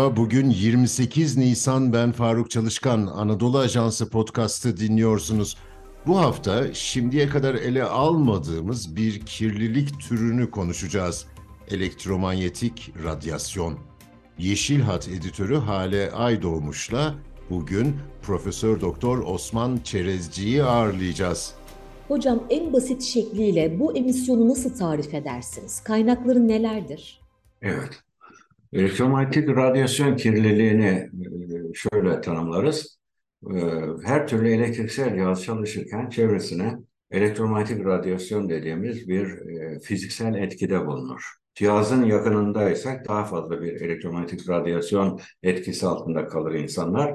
Merhaba, bugün 28 Nisan ben Faruk Çalışkan. Anadolu Ajansı podcast'ı dinliyorsunuz. Bu hafta şimdiye kadar ele almadığımız bir kirlilik türünü konuşacağız. Elektromanyetik radyasyon. Yeşil Hat editörü Hale Aydoğmuş'la bugün Profesör Doktor Osman Çerezci'yi ağırlayacağız. Hocam en basit şekliyle bu emisyonu nasıl tarif edersiniz? Kaynakları nelerdir? Evet. Elektromanyetik radyasyon kirliliğini e, şöyle tanımlarız. E, her türlü elektriksel cihaz çalışırken çevresine elektromanyetik radyasyon dediğimiz bir e, fiziksel etkide bulunur. Cihazın yakınındaysak daha fazla bir elektromanyetik radyasyon etkisi altında kalır insanlar.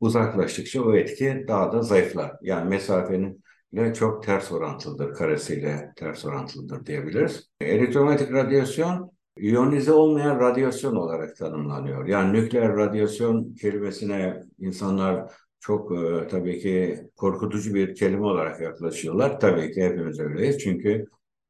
Uzaklaştıkça o etki daha da zayıflar. Yani mesafenin ile çok ters orantılıdır, karesiyle ters orantılıdır diyebiliriz. Elektromanyetik radyasyon iyonize olmayan radyasyon olarak tanımlanıyor. Yani nükleer radyasyon kelimesine insanlar çok e, tabii ki korkutucu bir kelime olarak yaklaşıyorlar. Tabii ki hepimiz öyleyiz. Çünkü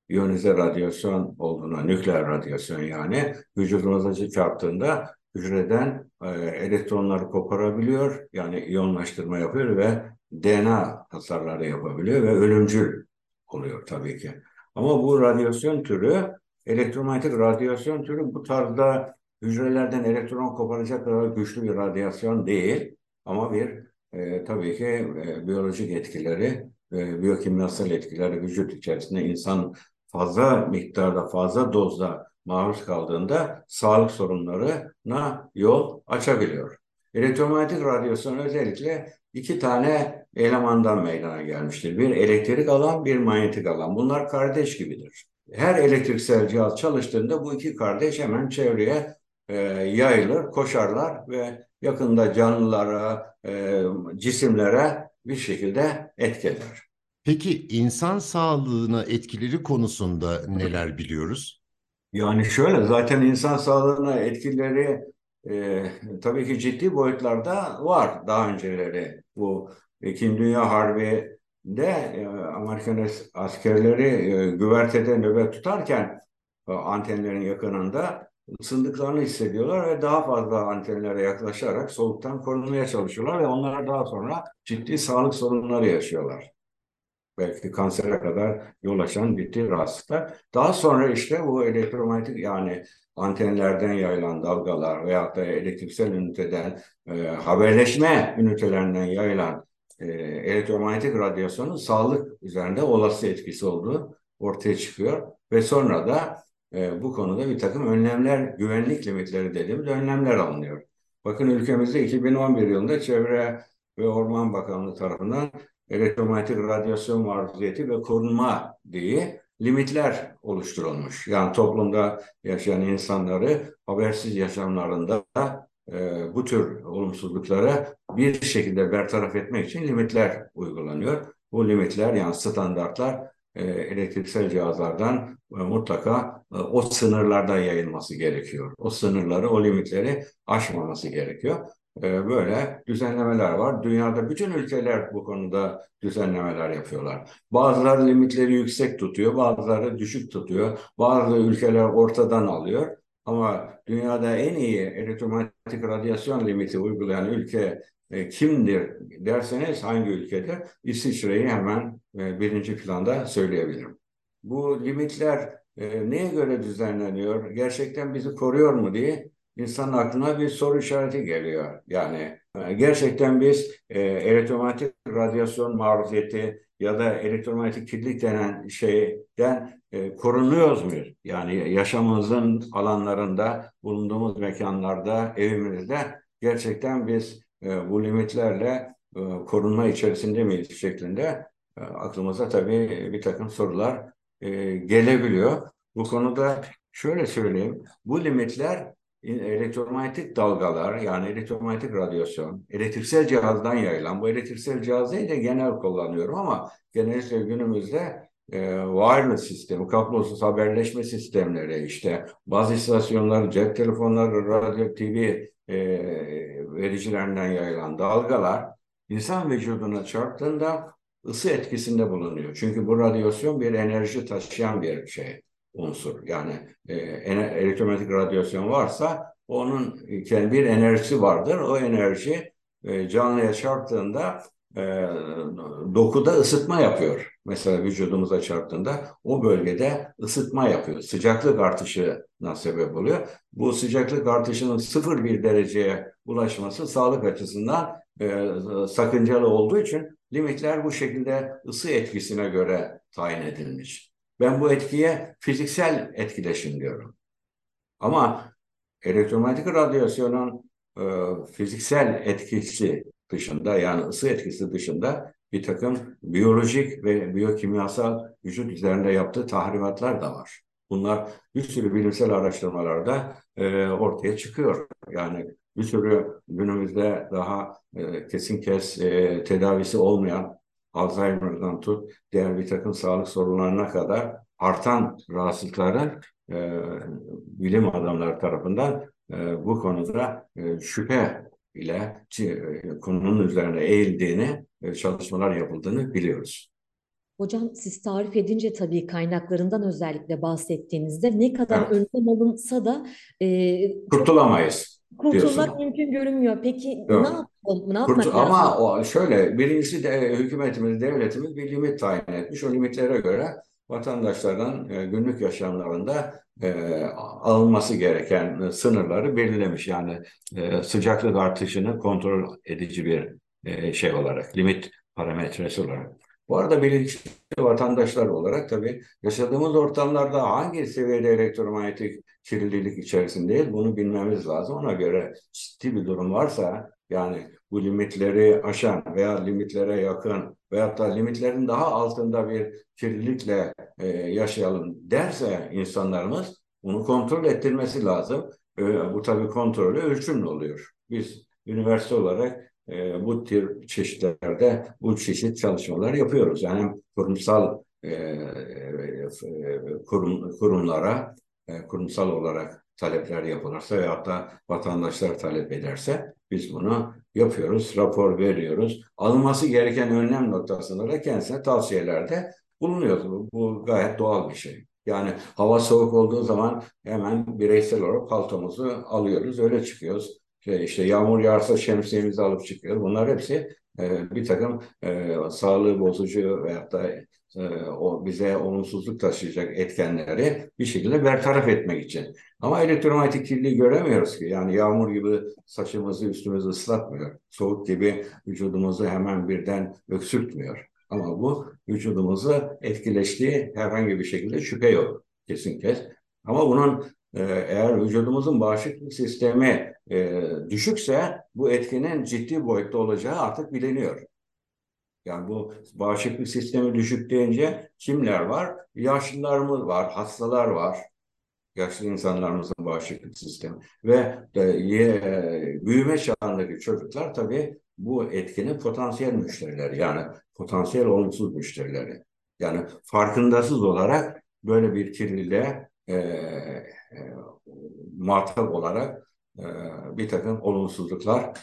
iyonize radyasyon olduğuna, nükleer radyasyon yani vücudumuza çarptığında hücreden e, elektronları koparabiliyor. Yani iyonlaştırma yapıyor ve DNA hasarları yapabiliyor ve ölümcül oluyor tabii ki. Ama bu radyasyon türü, elektromanyetik radyasyon türü bu tarzda hücrelerden elektron koparacak kadar güçlü bir radyasyon değil. Ama bir e, tabii ki e, biyolojik etkileri, e, biyokimyasal etkileri vücut içerisinde insan fazla miktarda, fazla dozda maruz kaldığında sağlık sorunlarına yol açabiliyor. Elektromanyetik radyasyon özellikle iki tane elemandan meydana gelmiştir. Bir elektrik alan, bir manyetik alan. Bunlar kardeş gibidir. Her elektriksel cihaz çalıştığında bu iki kardeş hemen çevreye e, yayılır, koşarlar ve yakında canlılara, e, cisimlere bir şekilde etkiler. Peki insan sağlığına etkileri konusunda neler biliyoruz? Yani şöyle zaten insan sağlığına etkileri e, tabii ki ciddi boyutlarda var daha önceleri. Bu İkinci Dünya Harbi'de e, Amerikan askerleri e, güvertede nöbet tutarken e, antenlerin yakınında ısındıklarını hissediyorlar ve daha fazla antenlere yaklaşarak soğuktan korunmaya çalışıyorlar ve onlar daha sonra ciddi sağlık sorunları yaşıyorlar belki kansere kadar yol açan ciddi rahatsızlıklar. Daha sonra işte bu elektromanyetik yani antenlerden yayılan dalgalar veyahut da elektriksel üniteden e, haberleşme ünitelerinden yayılan e, elektromanyetik radyasyonun sağlık üzerinde olası etkisi olduğu ortaya çıkıyor ve sonra da e, bu konuda bir takım önlemler, güvenlik limitleri dediğimiz önlemler alınıyor. Bakın ülkemizde 2011 yılında Çevre ve Orman Bakanlığı tarafından elektromanyetik radyasyon maruziyeti ve korunma diye limitler oluşturulmuş. Yani toplumda yaşayan insanları habersiz yaşamlarında e, bu tür olumsuzluklara bir şekilde bertaraf etmek için limitler uygulanıyor. Bu limitler yani standartlar e, elektriksel cihazlardan e, mutlaka e, o sınırlardan yayılması gerekiyor. O sınırları, o limitleri aşmaması gerekiyor. Ee, böyle düzenlemeler var. Dünyada bütün ülkeler bu konuda düzenlemeler yapıyorlar. Bazıları limitleri yüksek tutuyor, bazıları düşük tutuyor. Bazı ülkeler ortadan alıyor. Ama dünyada en iyi elektromanyetik radyasyon limiti uygulayan ülke e, kimdir derseniz hangi ülkedir? İsviçre'yi hemen e, birinci planda söyleyebilirim. Bu limitler e, neye göre düzenleniyor? Gerçekten bizi koruyor mu diye insanın aklına bir soru işareti geliyor. Yani e, gerçekten biz e, elektromanyetik radyasyon maruziyeti ya da elektromanyetik kirlilik denen şeyden e, korunuyoruz muyuz? Yani yaşamımızın alanlarında, bulunduğumuz mekanlarda, evimizde gerçekten biz e, bu limitlerle e, korunma içerisinde miyiz şeklinde e, aklımıza tabii bir takım sorular e, gelebiliyor. Bu konuda şöyle söyleyeyim, bu limitler elektromanyetik dalgalar yani elektromanyetik radyasyon elektriksel cihazdan yayılan bu elektriksel cihazı da genel kullanıyorum ama genellikle günümüzde e, wireless sistemi, kablosuz haberleşme sistemleri işte bazı istasyonlar, cep telefonları, radyo, TV e, vericilerinden yayılan dalgalar insan vücuduna çarptığında ısı etkisinde bulunuyor. Çünkü bu radyasyon bir enerji taşıyan bir şey unsur. Yani e, elektromanyetik radyasyon varsa onun kendi bir enerjisi vardır. O enerji e, canlıya çarptığında e, dokuda ısıtma yapıyor. Mesela vücudumuza çarptığında o bölgede ısıtma yapıyor. Sıcaklık artışına sebep oluyor. Bu sıcaklık artışının 0,1 dereceye ulaşması sağlık açısından e, sakıncalı olduğu için limitler bu şekilde ısı etkisine göre tayin edilmiş. Ben bu etkiye fiziksel etkileşim diyorum. Ama elektromanyetik radyasyonun e, fiziksel etkisi dışında yani ısı etkisi dışında bir takım biyolojik ve biyokimyasal vücut üzerinde yaptığı tahribatlar da var. Bunlar bir sürü bilimsel araştırmalarda e, ortaya çıkıyor. Yani bir sürü günümüzde daha e, kesin kes e, tedavisi olmayan Alzheimer'dan tut diğer bir takım sağlık sorunlarına kadar artan rahatsızlıkların e, bilim adamları tarafından e, bu konuda e, şüphe ile e, konunun üzerine eğildiğini, e, çalışmalar yapıldığını biliyoruz. Hocam siz tarif edince tabii kaynaklarından özellikle bahsettiğinizde ne kadar evet. önlem alınsa da e, kurtulamayız. Kurtulmak mümkün görünmüyor. Peki evet. ne yapalım? Ne yapmak Kurtul lazım? Ama o şöyle birincisi de hükümetimiz, devletimiz bir limit tayin etmiş. O limitlere göre vatandaşlardan e, günlük yaşamlarında e, alınması gereken sınırları belirlemiş. Yani e, sıcaklık artışını kontrol edici bir e, şey olarak, limit parametresi olarak. Bu arada bilinçli vatandaşlar olarak tabii yaşadığımız ortamlarda hangi seviyede elektromanyetik kirlilik içerisindeyiz bunu bilmemiz lazım. Ona göre ciddi bir durum varsa yani bu limitleri aşan veya limitlere yakın veyahut da limitlerin daha altında bir kirlilikle e, yaşayalım derse insanlarımız bunu kontrol ettirmesi lazım. E, bu tabii kontrolü ölçümlü oluyor. Biz üniversite olarak e, bu tür çeşitlerde bu çeşit çalışmalar yapıyoruz. Yani kurumsal e, e, kurum, kurumlara e, kurumsal olarak talepler yapılırsa veyahut da vatandaşlar talep ederse biz bunu yapıyoruz, rapor veriyoruz. Alınması gereken önlem noktasında da kendisine tavsiyelerde bulunuyoruz. Bu, bu gayet doğal bir şey. Yani hava soğuk olduğu zaman hemen bireysel olarak paltomuzu alıyoruz, öyle çıkıyoruz. İşte, işte yağmur yağarsa şemsiyemizi alıp çıkıyoruz. Bunlar hepsi e, bir takım e, sağlığı bozucu veyahut da e, o bize olumsuzluk taşıyacak etkenleri bir şekilde bertaraf etmek için. Ama elektromanyetik kirliliği göremiyoruz ki. Yani yağmur gibi saçımızı üstümüzü ıslatmıyor. Soğuk gibi vücudumuzu hemen birden öksürtmüyor. Ama bu vücudumuzu etkileştiği herhangi bir şekilde şüphe yok kesin kez. Ama bunun e, eğer vücudumuzun bağışıklık sistemi e, düşükse bu etkinin ciddi boyutta olacağı artık biliniyor. Yani bu bağışıklık sistemi düşük deyince kimler var? Yaşlılarımız var, hastalar var. Yaşlı insanlarımızın bağışıklık sistemi. Ve e, büyüme çağındaki çocuklar tabii bu etkinin potansiyel müşterileri. Yani potansiyel olumsuz müşterileri. Yani farkındasız olarak böyle bir kirliliğe e, e, muhatap olarak e, bir takım olumsuzluklar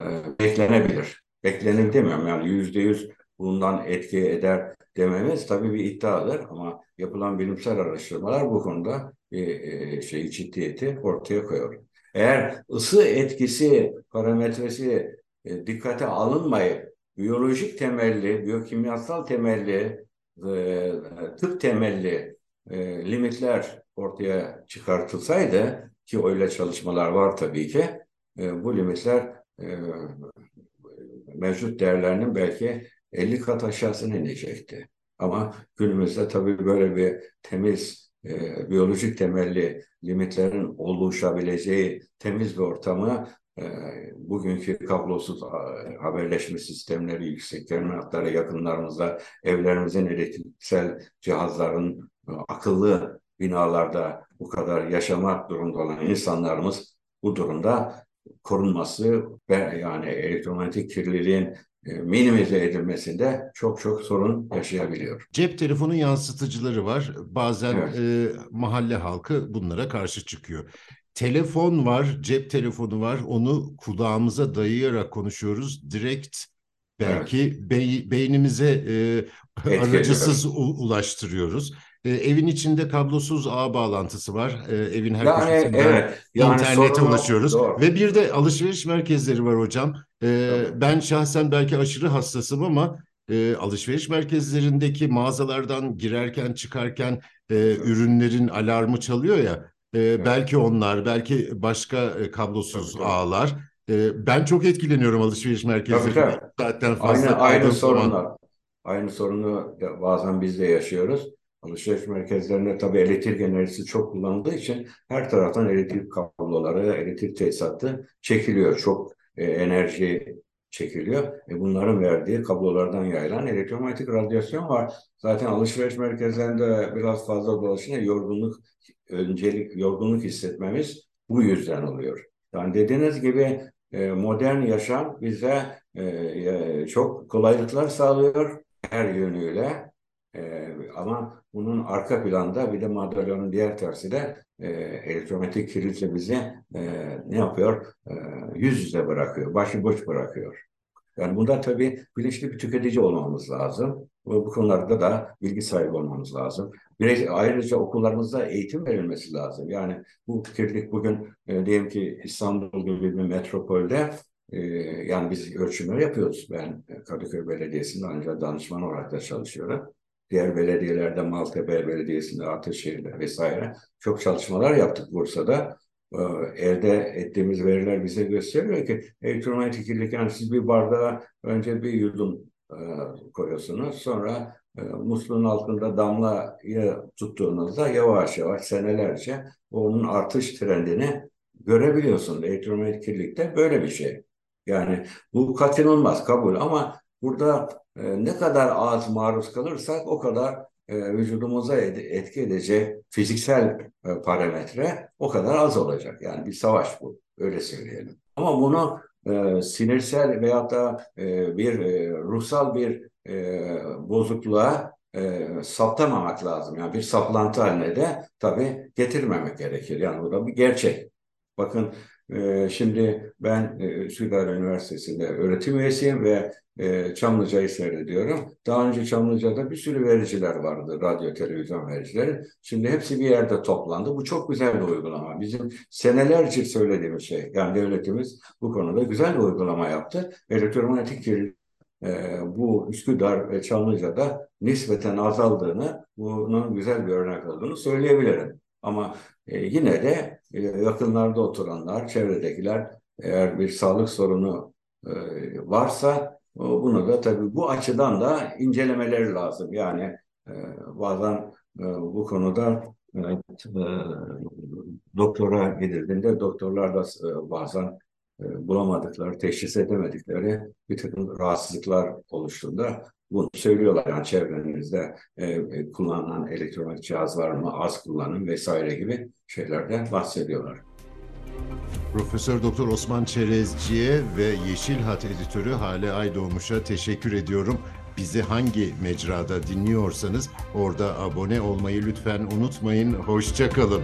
e, beklenebilir beklenir demiyorum. Yani yüzde yüz bundan etki eder dememiz tabii bir iddiadır ama yapılan bilimsel araştırmalar bu konuda bir e, şey ciddiyeti ortaya koyuyor. Eğer ısı etkisi parametresi e, dikkate alınmayıp biyolojik temelli, biyokimyasal temelli, e, tıp temelli limitler ortaya çıkartılsaydı ki öyle çalışmalar var tabii ki bu limitler mevcut değerlerinin belki 50 kat aşağısına inecekti. Ama günümüzde tabii böyle bir temiz, e, biyolojik temelli limitlerin oluşabileceği temiz bir ortamı e, bugünkü kablosuz haberleşme sistemleri, yüksek terminatlara yakınlarımızda, evlerimizin elektriksel cihazların e, akıllı binalarda bu kadar yaşamak durumunda olan insanlarımız bu durumda korunması ve yani elektromanyetik kirliliğin e, minimize edilmesinde çok çok sorun yaşayabiliyor. Cep telefonu yansıtıcıları var. Bazen evet. e, mahalle halkı bunlara karşı çıkıyor. Telefon var, cep telefonu var. Onu kulağımıza dayayarak konuşuyoruz. Direkt belki evet. be beynimize e, aracısız ulaştırıyoruz. E, evin içinde kablosuz ağ bağlantısı var. E, evin her Yani köşesinden evet, yani internete ulaşıyoruz. Doğru. Ve bir de alışveriş merkezleri var hocam. E, ben şahsen belki aşırı hassasım ama e, alışveriş merkezlerindeki mağazalardan girerken çıkarken e, ürünlerin alarmı çalıyor ya. E, belki onlar, belki başka e, kablosuz Tabii, tabii. ağlar. E, ben çok etkileniyorum alışveriş merkezlerinde. tabii. Saatten fazla Aynı aynı kaldığım zaman. sorunlar. Aynı sorunu bazen biz de yaşıyoruz. Alışveriş merkezlerinde tabii elektrik enerjisi çok kullanıldığı için her taraftan elektrik kabloları, elektrik tesisatı çekiliyor. Çok e, enerji çekiliyor. E, bunların verdiği kablolardan yayılan elektromanyetik radyasyon var. Zaten alışveriş merkezlerinde biraz fazla dolaşınca yorgunluk, öncelik yorgunluk hissetmemiz bu yüzden oluyor. Yani dediğiniz gibi e, modern yaşam bize e, e, çok kolaylıklar sağlıyor her yönüyle. E, ama bunun arka planda bir de madalyonun diğer tersi de e, elektromanyetik kirlitle bizi e, ne yapıyor? E, yüz yüze bırakıyor, başıboş bırakıyor. Yani bunda tabii bilinçli bir tüketici olmamız lazım. Ve bu konularda da bilgi sahibi olmamız lazım. Birey, ayrıca okullarımızda eğitim verilmesi lazım. Yani bu kirlilik bugün e, diyelim ki İstanbul gibi bir metropolde e, yani biz ölçümler yapıyoruz. Ben Kadıköy Belediyesi'nde ancak danışman olarak da çalışıyorum. Diğer belediyelerde Maltepe Belediyesi'nde, Ataşehir'de vesaire çok çalışmalar yaptık Bursa'da. Ee, elde ettiğimiz veriler bize gösteriyor ki elektromanyetik kirlilik yani siz bir bardağa önce bir yudum e, koyuyorsunuz. Sonra e, musluğun altında damlayı tuttuğunuzda yavaş yavaş senelerce onun artış trendini görebiliyorsunuz. Elektromanyetik kirlilikte böyle bir şey. Yani bu kaçınılmaz kabul ama burada e, ne kadar az maruz kalırsak o kadar e, vücudumuza etki edecek fiziksel e, parametre o kadar az olacak. Yani bir savaş bu. Öyle söyleyelim. Ama bunu e, sinirsel veyahut da e, bir e, ruhsal bir e, bozukluğa e, saptamamak lazım. Yani bir saplantı haline de tabii getirmemek gerekir. Yani bu da bir gerçek. Bakın e, şimdi ben e, Üniversitesi'nde öğretim üyesiyim ve e, Çamlıca'yı seyrediyorum. Daha önce Çamlıca'da bir sürü vericiler vardı, radyo, televizyon vericileri. Şimdi hepsi bir yerde toplandı. Bu çok güzel bir uygulama. Bizim senelerce söylediğimiz şey. Yani devletimiz bu konuda güzel bir uygulama yaptı. Elektromanyetik kirlilik e, bu Üsküdar ve Çamlıca'da nispeten azaldığını, bunun güzel bir örnek olduğunu söyleyebilirim. Ama e, yine de e, yakınlarda oturanlar, çevredekiler eğer bir sağlık sorunu e, varsa bunu da tabii bu açıdan da incelemeleri lazım. Yani e, bazen e, bu konuda e, doktora gidildiğinde doktorlar da bazen bulamadıkları, teşhis edemedikleri bir takım rahatsızlıklar oluştuğunda bunu söylüyorlar. Yani çevrenizde e, e, kullanılan elektronik cihaz var mı, az kullanın vesaire gibi şeylerden bahsediyorlar. Profesör Doktor Osman Çerezci'ye ve Yeşil Hat editörü Hale Aydoğmuş'a teşekkür ediyorum. Bizi hangi mecrada dinliyorsanız orada abone olmayı lütfen unutmayın. Hoşça kalın.